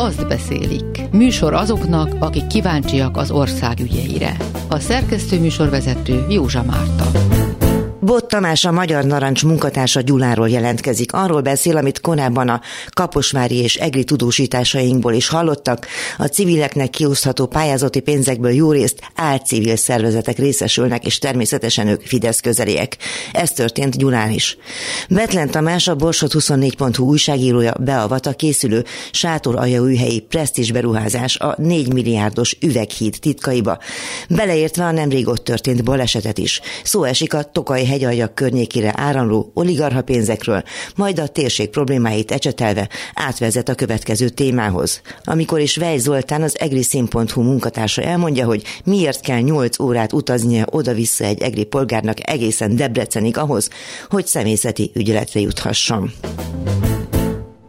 azt beszélik. Műsor azoknak, akik kíváncsiak az ország ügyeire. A szerkesztő műsorvezető Józsa Márta. Bot Tamás a Magyar Narancs munkatársa Gyuláról jelentkezik. Arról beszél, amit korábban a kaposvári és egri tudósításainkból is hallottak. A civileknek kiosztható pályázati pénzekből jó részt álcivil szervezetek részesülnek, és természetesen ők Fidesz közeliek. Ez történt Gyulán is. Betlen Tamás a Borsot 24.hu újságírója beavata készülő sátor újhelyi presztis beruházás a 4 milliárdos üveghíd titkaiba, beleértve a nemrég ott történt balesetet is. Szó esik a Tokaj hegyalja környékére áramló oligarha pénzekről, majd a térség problémáit ecsetelve átvezet a következő témához. Amikor is Vej Zoltán, az egriszín.hu munkatársa elmondja, hogy miért kell 8 órát utaznia oda-vissza egy egri polgárnak egészen Debrecenig ahhoz, hogy személyzeti ügyeletre juthasson.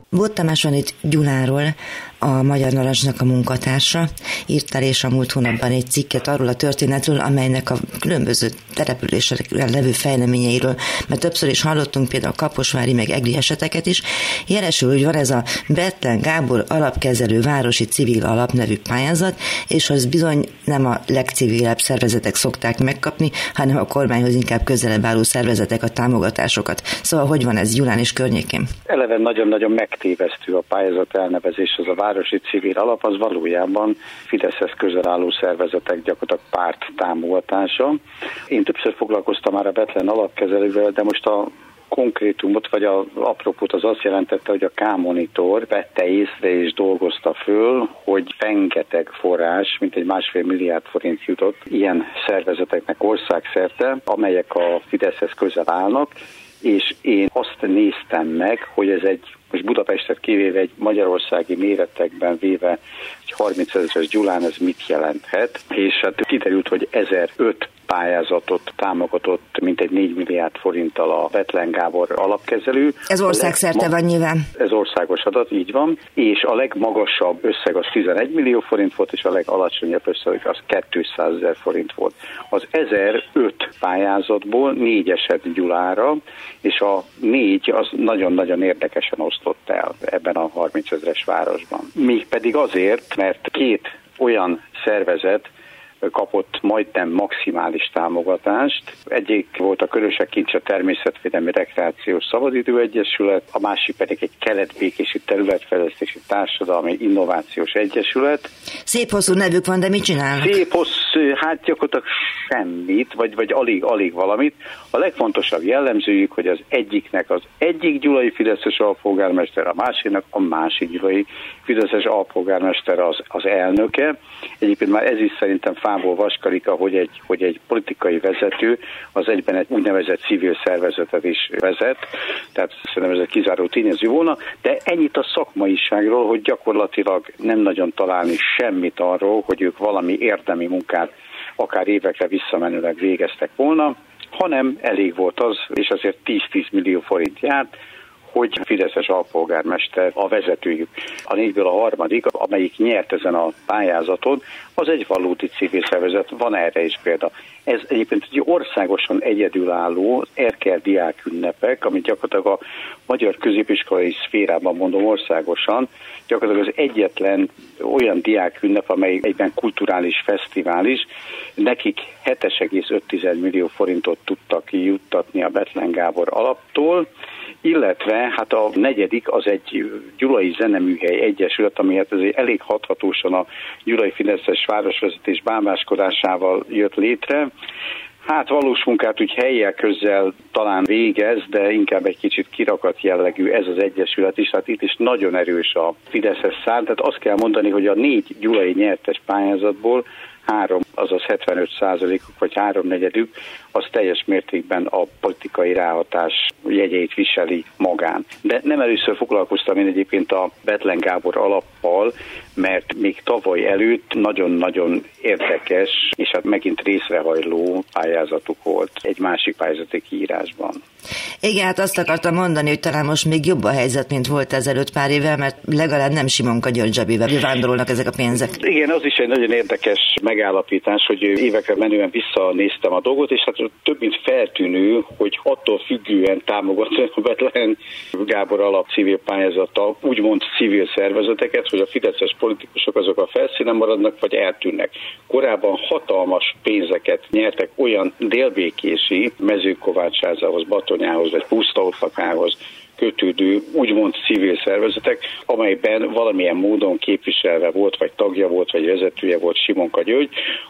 Volt Tamás van itt Gyuláról, a Magyar Narancsnak a munkatársa, írt el és a múlt hónapban egy cikket arról a történetről, amelynek a különböző településekre levő fejleményeiről, mert többször is hallottunk például a Kaposvári meg Egri eseteket is. Jelesül, hogy van ez a Betlen Gábor alapkezelő városi civil alap nevű pályázat, és az bizony nem a legcivilebb szervezetek szokták megkapni, hanem a kormányhoz inkább közelebb álló szervezetek a támogatásokat. Szóval hogy van ez Gyulán és környékén? Eleve nagyon-nagyon megtévesztő a pályázat elnevezés, az a városi civil alap az valójában Fideszhez közel álló szervezetek gyakorlatilag párt támogatása. Én többször foglalkoztam már a Betlen alapkezelővel, de most a konkrétumot, vagy a apropót az azt jelentette, hogy a K-monitor vette észre és dolgozta föl, hogy rengeteg forrás, mint egy másfél milliárd forint jutott ilyen szervezeteknek országszerte, amelyek a Fideszhez közel állnak, és én azt néztem meg, hogy ez egy most Budapestet kivéve egy magyarországi méretekben véve egy 30 ezeres Gyulán ez mit jelenthet, és hát kiderült, hogy 1005 pályázatot támogatott mintegy 4 milliárd forinttal a Betlen Gábor alapkezelő. Ez országszerte van nyilván. Ez országos adat, így van, és a legmagasabb összeg az 11 millió forint volt, és a legalacsonyabb összeg az 200 ezer forint volt. Az 1005 pályázatból négy esett Gyulára, és a négy az nagyon-nagyon érdekesen osztott el ebben a 30 ezeres városban. Mégpedig azért, mert két olyan szervezet kapott majdnem maximális támogatást. Egyik volt a Körösek Kincs a Természetvédelmi Rekreációs Szabadidő Egyesület, a másik pedig egy keletbékési területfejlesztési társadalmi innovációs egyesület. Szép hosszú nevük van, de mit csinálnak? Szép hosszú, hát gyakorlatilag semmit, vagy, vagy alig, alig valamit. A legfontosabb jellemzőjük, hogy az egyiknek az egyik gyulai Fideszes alpolgármester, a másiknak a másik gyulai Fideszes alpolgármester az, az elnöke. Egyébként már ez is szerintem fából vaskarika, hogy egy, hogy egy politikai vezető az egyben egy úgynevezett civil szervezetet is vezet, tehát szerintem ez egy kizáró tényező volna, de ennyit a szakmaiságról, hogy gyakorlatilag nem nagyon találni semmit arról, hogy ők valami érdemi munkát akár évekre visszamenőleg végeztek volna, hanem elég volt az, és azért 10-10 millió forint járt, hogy Fideszes alpolgármester a vezetőjük. A négyből a harmadik, amelyik nyert ezen a pályázaton, az egy valódi civil szervezet, van erre is példa. Ez egyébként egy országosan egyedülálló Erker diák ünnepek, amit gyakorlatilag a magyar középiskolai szférában mondom országosan, gyakorlatilag az egyetlen olyan diák ünnep, amely egyben kulturális fesztivál is, nekik 7,5 millió forintot tudtak juttatni a Betlen Gábor alaptól, illetve hát a negyedik az egy Gyulai Zeneműhely Egyesület, ami hát egy elég hathatósan a Gyulai Fideszes városvezetés bámáskodásával jött létre. Hát valós munkát úgy helyek közzel talán végez, de inkább egy kicsit kirakat jellegű ez az egyesület is. Hát itt is nagyon erős a Fideszes szár, tehát azt kell mondani, hogy a négy gyulai nyertes pályázatból három, azaz 75 százalékuk vagy háromnegyedük, az teljes mértékben a politikai ráhatás jegyeit viseli magán. De nem először foglalkoztam én egyébként a Betlen Gábor alappal, mert még tavaly előtt nagyon-nagyon érdekes, és hát megint részrehajló pályázatuk volt egy másik pályázati kiírásban. Igen, hát azt akartam mondani, hogy talán most még jobb a helyzet, mint volt ezelőtt pár évvel, mert legalább nem Simonka György zsebével vándorolnak ezek a pénzek. Igen, az is egy nagyon érdekes megállapítás, hogy évekre menően visszanéztem a dolgot, és hát több mint feltűnő, hogy attól függően támogatni a Betlen Gábor alap civil pályázata, úgymond civil szervezeteket, hogy a fideszes politikusok azok a felszínen maradnak, vagy eltűnnek. Korábban hatalmas pénzeket nyertek olyan délbékési mezőkovácsázához, Batonyához, vagy Pusztautlakához, kötődő, úgymond civil szervezetek, amelyben valamilyen módon képviselve volt, vagy tagja volt, vagy vezetője volt Simonka György,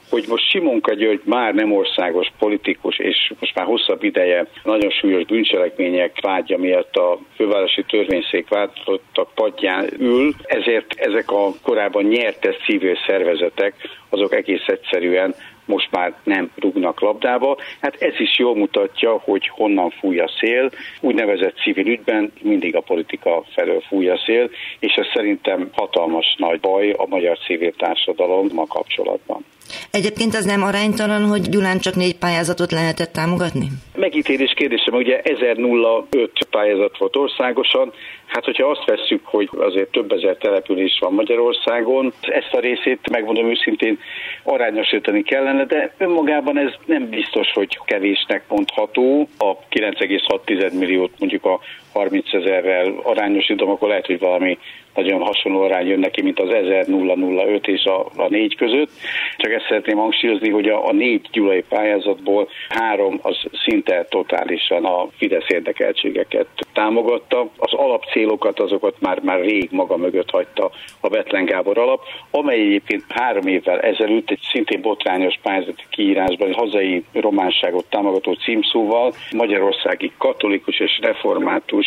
hogy most Simonka György már nem országos politikus, és most már hosszabb ideje nagyon súlyos bűncselekmények vágya miatt a fővárosi törvényszék váltottak padján ül, ezért ezek a korábban nyertes civil szervezetek, azok egész egyszerűen most már nem rugnak labdába. Hát ez is jól mutatja, hogy honnan fúj a szél. Úgynevezett civil ügyben mindig a politika felől fúj a szél, és ez szerintem hatalmas nagy baj a magyar civil társadalommal kapcsolatban. Egyébként az nem aránytalan, hogy Gyulán csak négy pályázatot lehetett támogatni? Megítélés kérdésem, ugye 1005 pályázat volt országosan, hát hogyha azt vesszük, hogy azért több ezer település van Magyarországon, ezt a részét megmondom őszintén arányosítani kellene, de önmagában ez nem biztos, hogy kevésnek mondható. A 9,6 milliót mondjuk a 30 ezerrel arányosítom, akkor lehet, hogy valami nagyon hasonló arány jön neki, mint az 1000-005 és a, a négy között. Csak ezt szeretném hangsúlyozni, hogy a, a négy gyulai pályázatból három az szinte totálisan a Fidesz érdekeltségeket támogatta. Az alapcélokat azokat már, már rég maga mögött hagyta a Betlen Gábor alap, amely egyébként három évvel ezelőtt egy szintén botrányos pályázati kiírásban hazai románságot támogató címszóval Magyarországi katolikus és református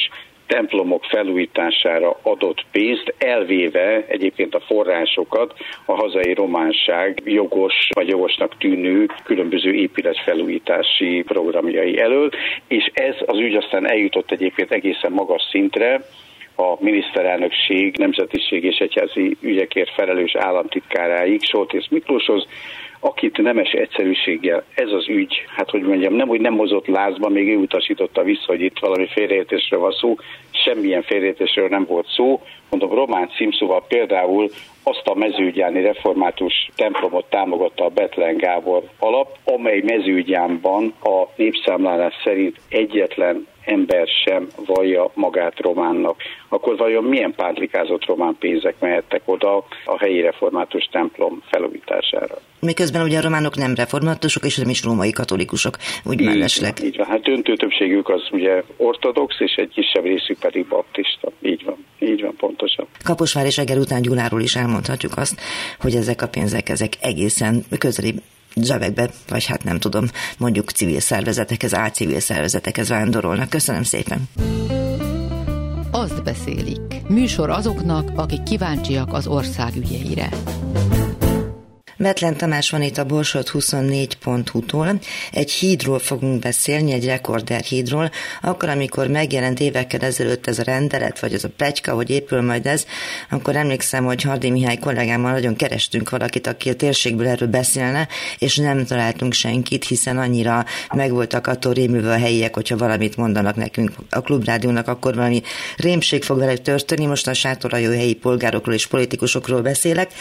templomok felújítására adott pénzt, elvéve egyébként a forrásokat a hazai románság jogos vagy jogosnak tűnő különböző épületfelújítási programjai elől, és ez az ügy aztán eljutott egyébként egészen magas szintre, a miniszterelnökség nemzetiség és egyházi ügyekért felelős államtitkáráig, Soltész Miklóshoz, akit nemes egyszerűséggel ez az ügy, hát hogy mondjam, nem, hogy nem hozott lázba, még ő utasította vissza, hogy itt valami félreértésről van szó, semmilyen félreértésről nem volt szó. Mondom, román címszóval például azt a mezőgyáni református templomot támogatta a Betlen Gábor alap, amely mezőgyánban a népszámlálás szerint egyetlen ember sem vallja magát románnak, akkor vajon milyen pántlikázott román pénzek mehettek oda a helyi református templom felújítására? Miközben ugye a románok nem reformátusok, és nem is római katolikusok, úgy így, mellesleg. Így van, hát döntő többségük az ugye ortodox, és egy kisebb részük pedig baptista. Így van, így van pontosan. Kaposvár és Eger után Gyuláról is elmondhatjuk azt, hogy ezek a pénzek, ezek egészen közeli zsebekbe, vagy hát nem tudom, mondjuk civil szervezetekhez, álcivil szervezetekhez vándorolnak. Köszönöm szépen! Azt beszélik. Műsor azoknak, akik kíváncsiak az ország ügyeire. Betlen Tamás van itt a Borsod 24.hu-tól. Egy hídról fogunk beszélni, egy rekorder hídról. Akkor, amikor megjelent évekkel ezelőtt ez a rendelet, vagy az a pegyka, hogy épül majd ez, akkor emlékszem, hogy Hardi Mihály kollégámmal nagyon kerestünk valakit, aki a térségből erről beszélne, és nem találtunk senkit, hiszen annyira megvoltak attól rémülve a helyiek, hogyha valamit mondanak nekünk a klubrádiónak, akkor valami rémség fog vele történni. Most a sátorajó helyi polgárokról és politikusokról beszélek.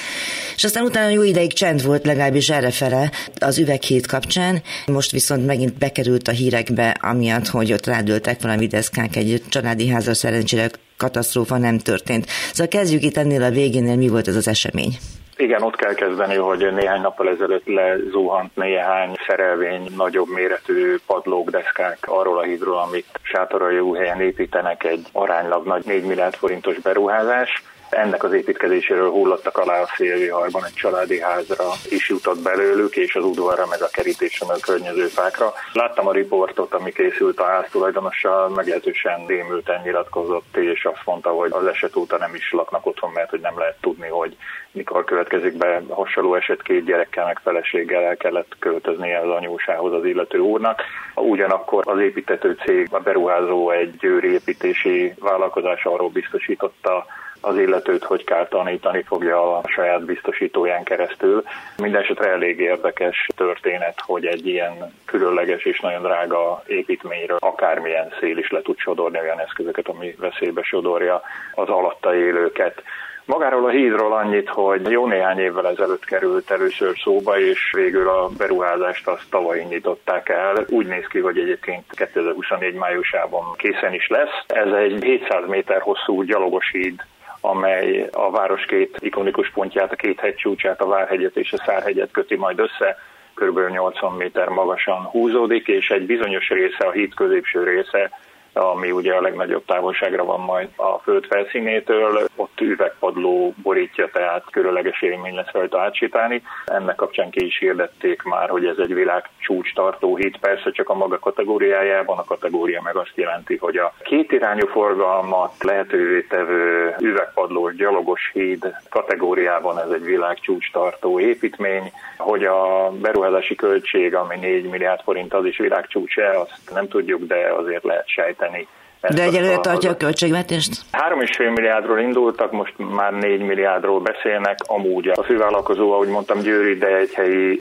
És aztán utána jó ideig csend volt legalábbis errefele az üveghét kapcsán, most viszont megint bekerült a hírekbe, amiatt, hogy ott rádöltek valami deszkák egy családi házra, szerencsére katasztrófa nem történt. Szóval kezdjük itt ennél a végénél, mi volt ez az esemény? Igen, ott kell kezdeni, hogy néhány nappal ezelőtt lezuhant néhány szerelvény, nagyobb méretű padlók, deszkák arról a hídról, amit Sátorai helyen építenek egy aránylag nagy 4 milliárd forintos beruházás ennek az építkezéséről hullottak alá a szélviharban egy családi házra is jutott belőlük, és az udvarra, meg a kerítésre, a környező fákra. Láttam a riportot, ami készült a ház tulajdonossal, meglehetősen rémülten nyilatkozott, és azt mondta, hogy az eset óta nem is laknak otthon, mert hogy nem lehet tudni, hogy mikor következik be hasonló eset két gyerekkel, meg feleséggel el kellett költözni az anyósához az illető úrnak. Ugyanakkor az építető cég, a beruházó egy győri építési vállalkozás arról biztosította az illetőt hogy kell tanítani fogja a saját biztosítóján keresztül. Mindenesetre elég érdekes történet, hogy egy ilyen különleges és nagyon drága építményről akármilyen szél is le tud sodorni olyan eszközöket, ami veszélybe sodorja az alatta élőket. Magáról a hídról annyit, hogy jó néhány évvel ezelőtt került először szóba, és végül a beruházást azt tavaly nyitották el. Úgy néz ki, hogy egyébként 2024 májusában készen is lesz. Ez egy 700 méter hosszú gyalogos híd, amely a város két ikonikus pontját, a két hegycsúcsát, a Várhegyet és a Szárhegyet köti majd össze, kb. 80 méter magasan húzódik, és egy bizonyos része, a híd középső része ami ugye a legnagyobb távolságra van majd a föld felszínétől, ott üvegpadló borítja, tehát különleges élmény lesz rajta átsétálni. Ennek kapcsán ki is hirdették már, hogy ez egy világ csúcs tartó híd, persze csak a maga kategóriájában, a kategória meg azt jelenti, hogy a két irányú forgalmat lehetővé tevő üvegpadlós gyalogos híd kategóriában ez egy világ csúcs tartó építmény, hogy a beruházási költség, ami 4 milliárd forint, az is világcsúcs-e, azt nem tudjuk, de azért lehet sejteni. De egyelőre tartja a költségvetést? 3,5 milliárdról indultak, most már 4 milliárdról beszélnek. Amúgy a fővállalkozó, ahogy mondtam, Győri, de egy helyi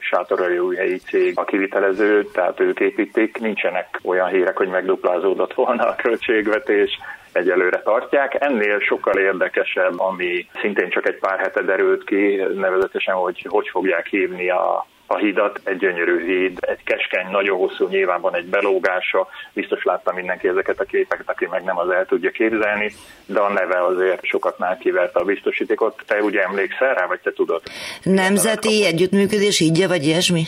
helyi cég a kivitelező, tehát ők építik. Nincsenek olyan hírek, hogy megduplázódott volna a költségvetés egyelőre tartják. Ennél sokkal érdekesebb, ami szintén csak egy pár hete derült ki, nevezetesen, hogy hogy fogják hívni a a hídat, egy gyönyörű híd, egy keskeny, nagyon hosszú, nyilván van egy belógása, biztos láttam mindenki ezeket a képeket, aki meg nem az el tudja képzelni, de a neve azért sokaknál kiverte a biztosítékot. Te ugye emlékszel rá, vagy te tudod? Nemzeti együttműködés hídja, vagy ilyesmi?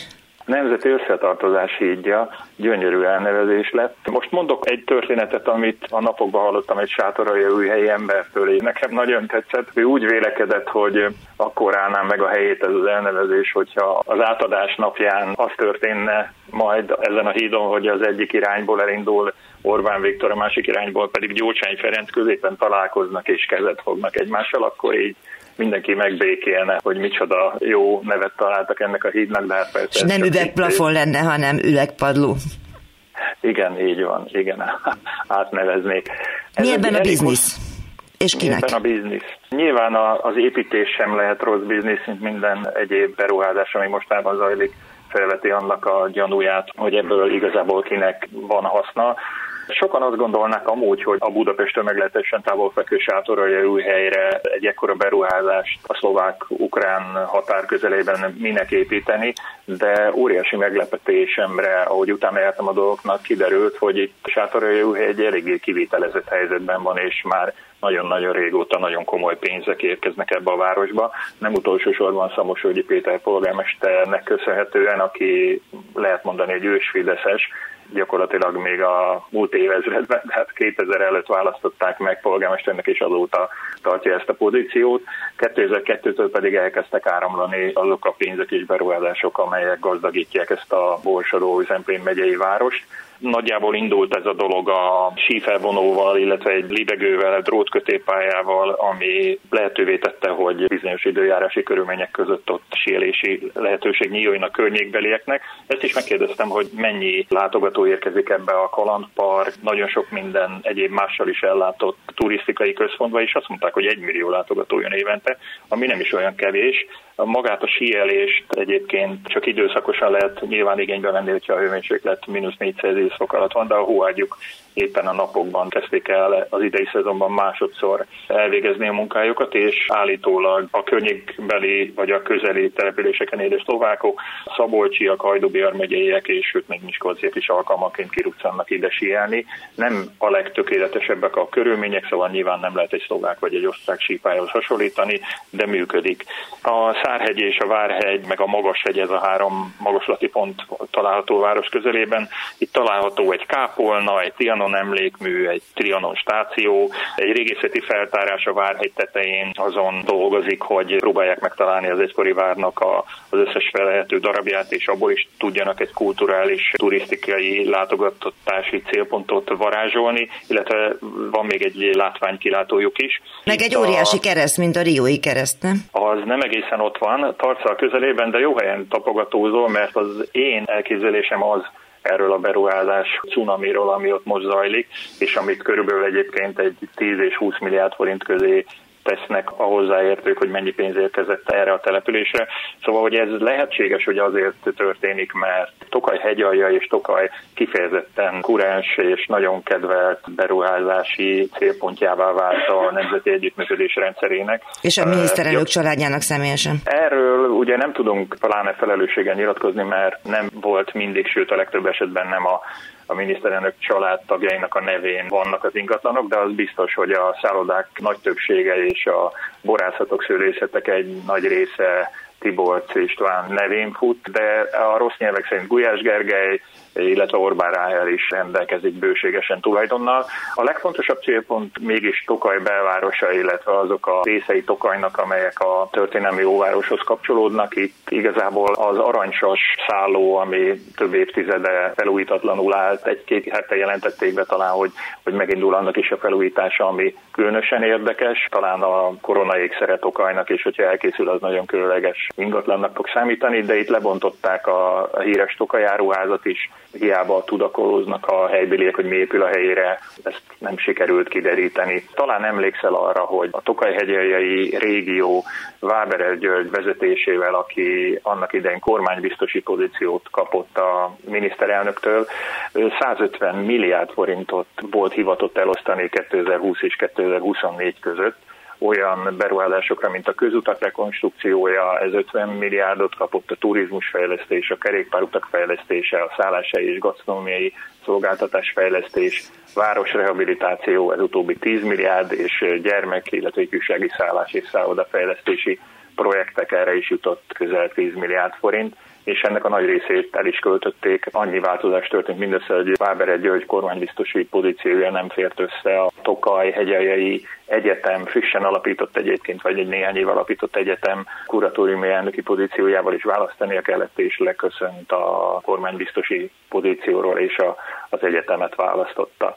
Nemzeti Összetartozás hídja, gyönyörű elnevezés lett. Most mondok egy történetet, amit a napokban hallottam egy sátorai újhelyi embertől, és nekem nagyon tetszett. Ő úgy vélekedett, hogy akkor állná meg a helyét ez az elnevezés, hogyha az átadás napján az történne majd ezen a hídon, hogy az egyik irányból elindul Orbán Viktor, a másik irányból pedig Gyurcsány Ferenc középen találkoznak és kezet fognak egymással, akkor így mindenki megbékélne, hogy micsoda jó nevet találtak ennek a hídnak, de hát persze... És nem üvegplafon lenne, hanem üvegpadló. Igen, így van, igen, átneveznék. Ez Mi ebben a biznisz? És kinek? Ebben a biznisz. Nyilván az építés sem lehet rossz biznisz, mint minden egyéb beruházás, ami mostában zajlik felveti annak a gyanúját, hogy ebből igazából kinek van haszna. Sokan azt gondolnák amúgy, hogy a Budapest meglehetősen távol fekvő sátorai új helyre egy ekkora beruházást a szlovák-ukrán határ közelében minek építeni, de óriási meglepetésemre, ahogy utána jártam a dolgoknak, kiderült, hogy itt új hely egy eléggé kivitelezett helyzetben van, és már nagyon-nagyon régóta nagyon komoly pénzek érkeznek ebbe a városba. Nem utolsó sorban Szamosvölgyi Péter polgármesternek köszönhetően, aki lehet mondani egy ősfideszes, gyakorlatilag még a múlt évezredben, tehát 2000 előtt választották meg polgármesternek, és azóta tartja ezt a pozíciót. 2002-től pedig elkezdtek áramlani azok a pénzek és beruházások, amelyek gazdagítják ezt a Borsodó Zemplén megyei várost Nagyjából indult ez a dolog a sífelvonóval, illetve egy libegővel, drótkötépályával, ami lehetővé tette, hogy bizonyos időjárási körülmények között ott síelési lehetőség nyíljon a környékbelieknek. Ezt is megkérdeztem, hogy mennyi látogató érkezik ebbe a kalandpark, nagyon sok minden egyéb mással is ellátott turisztikai központba, és azt mondták, hogy egy millió látogató jön évente, ami nem is olyan kevés. Magát a síelést egyébként csak időszakosan lehet nyilván igénybe venni, hogyha a hőmérséklet mínusz 4 fok alatt van, de a hóágyuk éppen a napokban kezdték el az idei szezonban másodszor elvégezni a munkájukat, és állítólag a környékbeli vagy a közeli településeken élő szlovákok, szabolcsiak, hajdubiar megyeiek, és sőt még Miskolciak is alkalmaként kiruccannak ide sielni. Nem a legtökéletesebbek a körülmények, szóval nyilván nem lehet egy szlovák vagy egy osztrák sípályhoz hasonlítani, de működik. A Szárhegy és a Várhegy, meg a Magashegy, ez a három magaslati pont található város közelében. Itt található egy kápolna, egy Tianon Trianon emlékmű, egy Trianon stáció, egy régészeti feltárás a Várhegy tetején azon dolgozik, hogy próbálják megtalálni az egykori várnak a, az összes felelhető darabját, és abból is tudjanak egy kulturális, turisztikai látogatási célpontot varázsolni, illetve van még egy látványkilátójuk is. Meg egy óriási a... kereszt, mint a Riói kereszt, nem? Az nem egészen ott van, a közelében, de jó helyen tapogatózol, mert az én elképzelésem az, erről a beruházás cunamiról, ami ott most zajlik, és amit körülbelül egyébként egy 10 és 20 milliárd forint közé tesznek a hozzáértők, hogy mennyi pénz érkezett erre a településre. Szóval, hogy ez lehetséges, hogy azért történik, mert Tokaj hegyalja és Tokaj kifejezetten kurás és nagyon kedvelt beruházási célpontjává vált a Nemzeti Együttműködés rendszerének. És a miniszterelnök uh, családjának személyesen? Erről ugye nem tudunk pláne felelősséggel nyilatkozni, mert nem volt mindig, sőt a legtöbb esetben nem a a miniszterelnök családtagjainak a nevén vannak az ingatlanok, de az biztos, hogy a szállodák nagy többsége és a borászatok, szőlészetek egy nagy része Tiborc István nevén fut, de a rossz nyelvek szerint Gulyás Gergely, illetve Orbán Ráhel is rendelkezik bőségesen tulajdonnal. A legfontosabb célpont mégis Tokaj belvárosa, illetve azok a részei Tokajnak, amelyek a történelmi óvároshoz kapcsolódnak. Itt igazából az aranysas szálló, ami több évtizede felújítatlanul állt, egy-két hete jelentették be talán, hogy, hogy megindul annak is a felújítása, ami különösen érdekes. Talán a korona ékszere Tokajnak, és hogyha elkészül, az nagyon különleges ingatlannak fog számítani, de itt lebontották a, híres Tokajáruházat is, hiába tudakolóznak a helybéliek, hogy mi épül a helyére, ezt nem sikerült kideríteni. Talán emlékszel arra, hogy a Tokaj-hegyeljei régió Váberer György vezetésével, aki annak idején kormánybiztosi pozíciót kapott a miniszterelnöktől, 150 milliárd forintot volt hivatott elosztani 2020 és 2024 között, olyan beruházásokra, mint a közutak rekonstrukciója, ez 50 milliárdot kapott a turizmus fejlesztés, a kerékpárutak fejlesztése, a szállásai és gasztronómiai szolgáltatás fejlesztés, városrehabilitáció, ez utóbbi 10 milliárd, és gyermek, illetve ifjúsági szállás és szállodafejlesztési projektek erre is jutott közel 10 milliárd forint és ennek a nagy részét el is költötték. Annyi változás történt mindössze, hogy Vábere György kormánybiztosi pozíciója nem fért össze a Tokaj hegyeljei egyetem, frissen alapított egyébként, vagy egy néhány év alapított egyetem kuratóriumi elnöki pozíciójával is választania kellett, és leköszönt a kormánybiztosi pozícióról, és a, az egyetemet választotta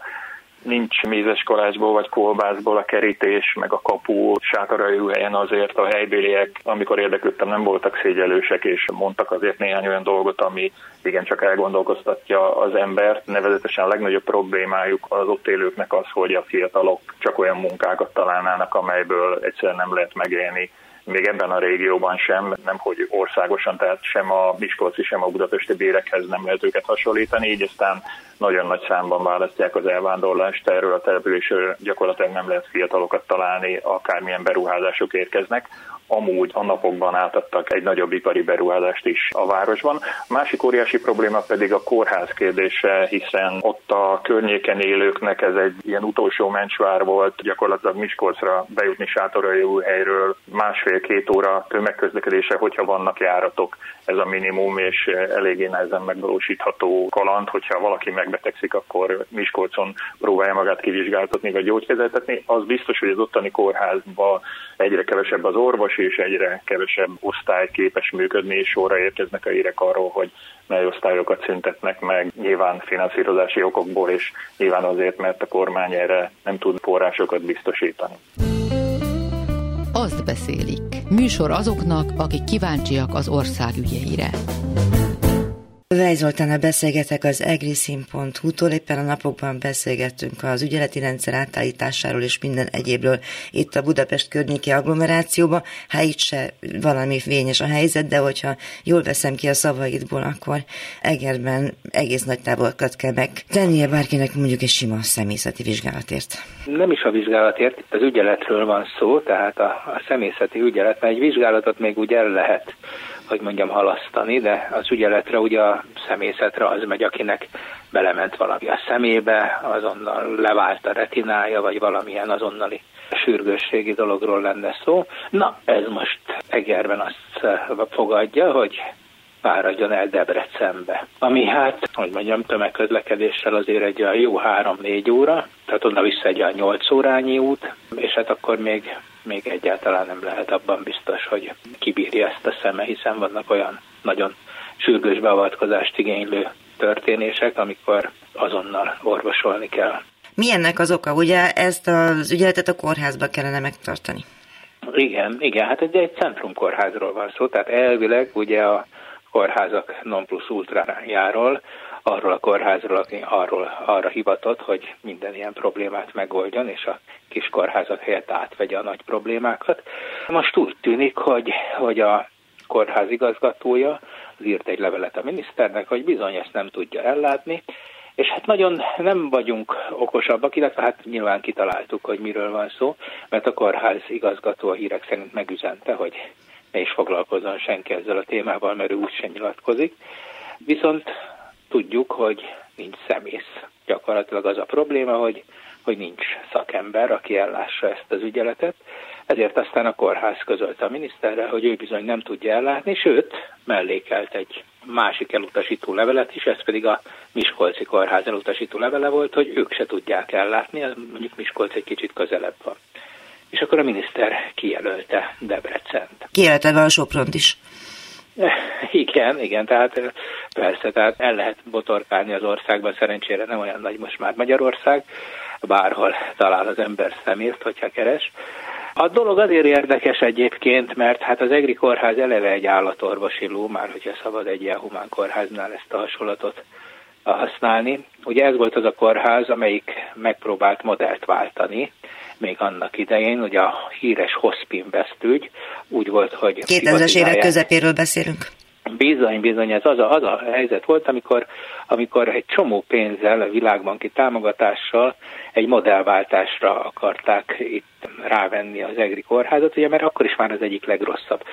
nincs mézeskolásból vagy kolbászból a kerítés, meg a kapu sátorai helyen azért a helybéliek, amikor érdeklődtem, nem voltak szégyelősek, és mondtak azért néhány olyan dolgot, ami igen csak elgondolkoztatja az embert. Nevezetesen a legnagyobb problémájuk az ott élőknek az, hogy a fiatalok csak olyan munkákat találnának, amelyből egyszerűen nem lehet megélni még ebben a régióban sem, nem hogy országosan, tehát sem a Miskolci, sem a budapesti bérekhez nem lehet őket hasonlítani, így aztán nagyon nagy számban választják az elvándorlást, erről a településről gyakorlatilag nem lehet fiatalokat találni, akármilyen beruházások érkeznek amúgy a napokban átadtak egy nagyobb ipari beruházást is a városban. A másik óriási probléma pedig a kórház kérdése, hiszen ott a környéken élőknek ez egy ilyen utolsó mencsvár volt, gyakorlatilag Miskolcra bejutni helyről másfél-két óra tömegközlekedése, hogyha vannak járatok, ez a minimum, és eléggé nehezen megvalósítható kaland, hogyha valaki megbetegszik, akkor Miskolcon próbálja magát kivizsgáltatni vagy gyógykezeltetni. Az biztos, hogy az ottani kórházban egyre kevesebb az orvos, és egyre kevesebb osztály képes működni, és sorra érkeznek a hírek arról, hogy mely osztályokat szüntetnek meg, nyilván finanszírozási okokból, és nyilván azért, mert a kormány erre nem tud forrásokat biztosítani. Azt beszélik. Műsor azoknak, akik kíváncsiak az ország ügyeire. Vej Zoltánnal beszélgetek az egriszin.hu-tól, éppen a napokban beszélgettünk az ügyeleti rendszer átállításáról és minden egyébről itt a Budapest környéki agglomerációba. Hát itt se valami fényes a helyzet, de hogyha jól veszem ki a szavaidból, akkor Egerben egész nagy távolakat kell megtennie bárkinek mondjuk egy sima személyzeti vizsgálatért. Nem is a vizsgálatért, az ügyeletről van szó, tehát a, a személyzeti ügyelet, mert egy vizsgálatot még úgy el lehet hogy mondjam, halasztani, de az ügyeletre ugye a szemészetre az megy, akinek belement valami a szemébe, azonnal levált a retinája, vagy valamilyen azonnali sürgősségi dologról lenne szó. Na, ez most Egerben azt fogadja, hogy fáradjon el Debrecenbe. Ami hát, hogy mondjam, tömegközlekedéssel azért egy jó három-négy óra, tehát onnan vissza egy olyan nyolc órányi út, és hát akkor még még egyáltalán nem lehet abban biztos, hogy kibírja ezt a szeme, hiszen vannak olyan nagyon sürgős beavatkozást igénylő történések, amikor azonnal orvosolni kell. Mi ennek az oka? Ugye ezt az ügyeletet a kórházba kellene megtartani? Igen, igen, hát egy, egy centrumkórházról van szó, tehát elvileg ugye a kórházak non plus ultrájáról arról a kórházról, aki arról, arra hivatott, hogy minden ilyen problémát megoldjon, és a kis kórházak helyett átvegye a nagy problémákat. Most úgy tűnik, hogy, hogy a kórház igazgatója az írt egy levelet a miniszternek, hogy bizony ezt nem tudja ellátni, és hát nagyon nem vagyunk okosabbak, illetve hát nyilván kitaláltuk, hogy miről van szó, mert a kórház igazgató a hírek szerint megüzente, hogy ne is foglalkozzon senki ezzel a témával, mert ő úgysem nyilatkozik. Viszont tudjuk, hogy nincs szemész. Gyakorlatilag az a probléma, hogy, hogy nincs szakember, aki ellássa ezt az ügyeletet. Ezért aztán a kórház közölte a miniszterrel, hogy ő bizony nem tudja ellátni, sőt, mellékelt egy másik elutasító levelet is, ez pedig a Miskolci kórház elutasító levele volt, hogy ők se tudják ellátni, mondjuk Miskolc egy kicsit közelebb van. És akkor a miniszter kijelölte Debrecent. Kijelölte a Sopront is. Igen, igen, tehát persze, tehát el lehet botorkálni az országban, szerencsére nem olyan nagy most már Magyarország, bárhol talál az ember szemért, hogyha keres. A dolog azért érdekes egyébként, mert hát az EGRI kórház eleve egy állatorvosi ló, már hogyha szabad egy ilyen humán kórháznál ezt a hasonlatot használni. Ugye ez volt az a kórház, amelyik megpróbált modellt váltani, még annak idején, ugye a híres Hospin ügy, úgy volt, hogy... 2000-es évek közepéről beszélünk. Bizony, bizony, ez az a, az a helyzet volt, amikor, amikor egy csomó pénzzel, a világbanki támogatással egy modellváltásra akarták itt rávenni az EGRI kórházat, ugye, mert akkor is már az egyik legrosszabb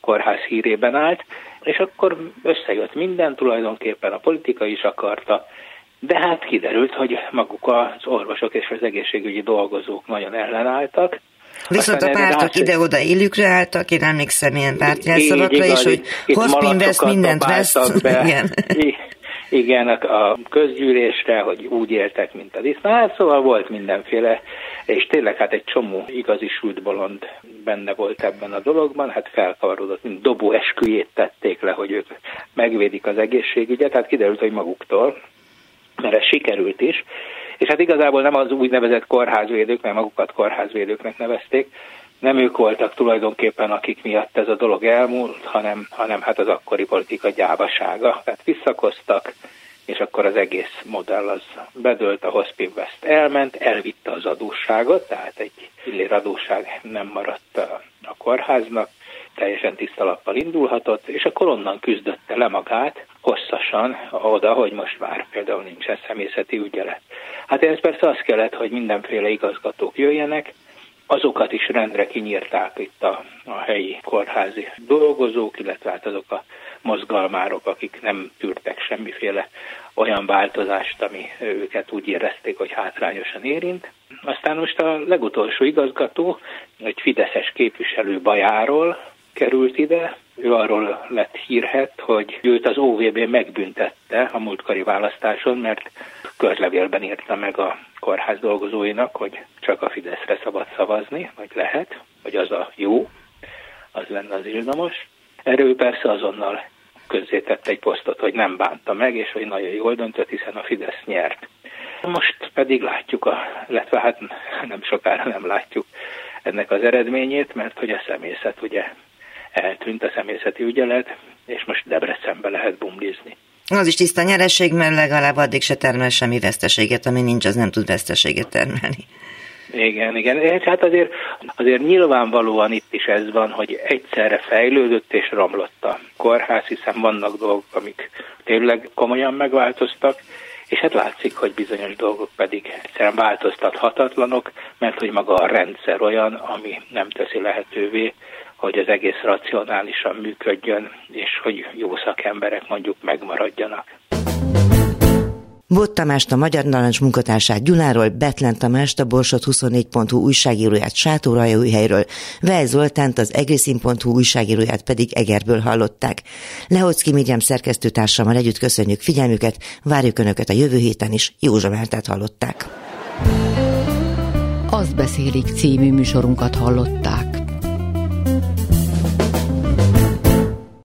kórház hírében állt, és akkor összejött minden, tulajdonképpen a politika is akarta, de hát kiderült, hogy maguk az orvosok és az egészségügyi dolgozók nagyon ellenálltak, Viszont Aztán a pártok ide-oda élükre álltak, én emlékszem ilyen pártjelszavakra is, hogy Hospin vesz, mindent vesz. Be. Igen. Igen, a közgyűlésre, hogy úgy éltek, mint a disznó. Hát szóval volt mindenféle, és tényleg hát egy csomó igazi sült bolond benne volt ebben a dologban, hát felkavarodott, mint dobó esküjét tették le, hogy ők megvédik az egészségügyet, hát kiderült, hogy maguktól, mert ez sikerült is, és hát igazából nem az úgynevezett kórházvédők, mert magukat kórházvédőknek nevezték, nem ők voltak tulajdonképpen, akik miatt ez a dolog elmúlt, hanem, hanem hát az akkori politika gyávasága. Tehát visszakoztak, és akkor az egész modell az bedőlt, a Hospin West elment, elvitte az adósságot, tehát egy fillér adósság nem maradt a, a kórháznak, teljesen tiszta lappal indulhatott, és akkor onnan küzdötte le magát hosszasan oda, hogy most már például nincsen személyzeti ügyelet. Hát ez persze az kellett, hogy mindenféle igazgatók jöjjenek, azokat is rendre kinyírták itt a, a helyi kórházi dolgozók, illetve hát azok a mozgalmárok, akik nem tűrtek semmiféle olyan változást, ami őket úgy érezték, hogy hátrányosan érint. Aztán most a legutolsó igazgató, egy fideszes képviselő Bajáról, került ide. Ő arról lett hírhet, hogy őt az OVB megbüntette a múltkori választáson, mert közlevélben írta meg a kórház dolgozóinak, hogy csak a Fideszre szabad szavazni, vagy lehet, hogy az a jó, az lenne az illamos. Erről persze azonnal közzétette egy posztot, hogy nem bánta meg, és hogy nagyon jól döntött, hiszen a Fidesz nyert. Most pedig látjuk, a, illetve hát nem sokára nem látjuk ennek az eredményét, mert hogy a személyzet ugye eltűnt a személyzeti ügyelet, és most Debrecenbe lehet bumlizni. Az is tiszta nyereség, mert legalább addig se termel semmi veszteséget, ami nincs, az nem tud veszteséget termelni. Igen, igen. És hát azért, azért nyilvánvalóan itt is ez van, hogy egyszerre fejlődött és romlott a kórház, hiszen vannak dolgok, amik tényleg komolyan megváltoztak, és hát látszik, hogy bizonyos dolgok pedig egyszerűen változtathatatlanok, mert hogy maga a rendszer olyan, ami nem teszi lehetővé, hogy az egész racionálisan működjön, és hogy jó szakemberek mondjuk megmaradjanak. Bot Tamást a Magyar Narancs munkatársát Gyuláról, Betlen Tamást a Borsot 24.hu újságíróját Sátórajóhelyről, Vej Zoltánt az egriszin.hu újságíróját pedig Egerből hallották. Lehocki Miriam szerkesztőtársammal együtt köszönjük figyelmüket, várjuk Önöket a jövő héten is, Józsa Mártát hallották. Azt beszélik című műsorunkat hallották.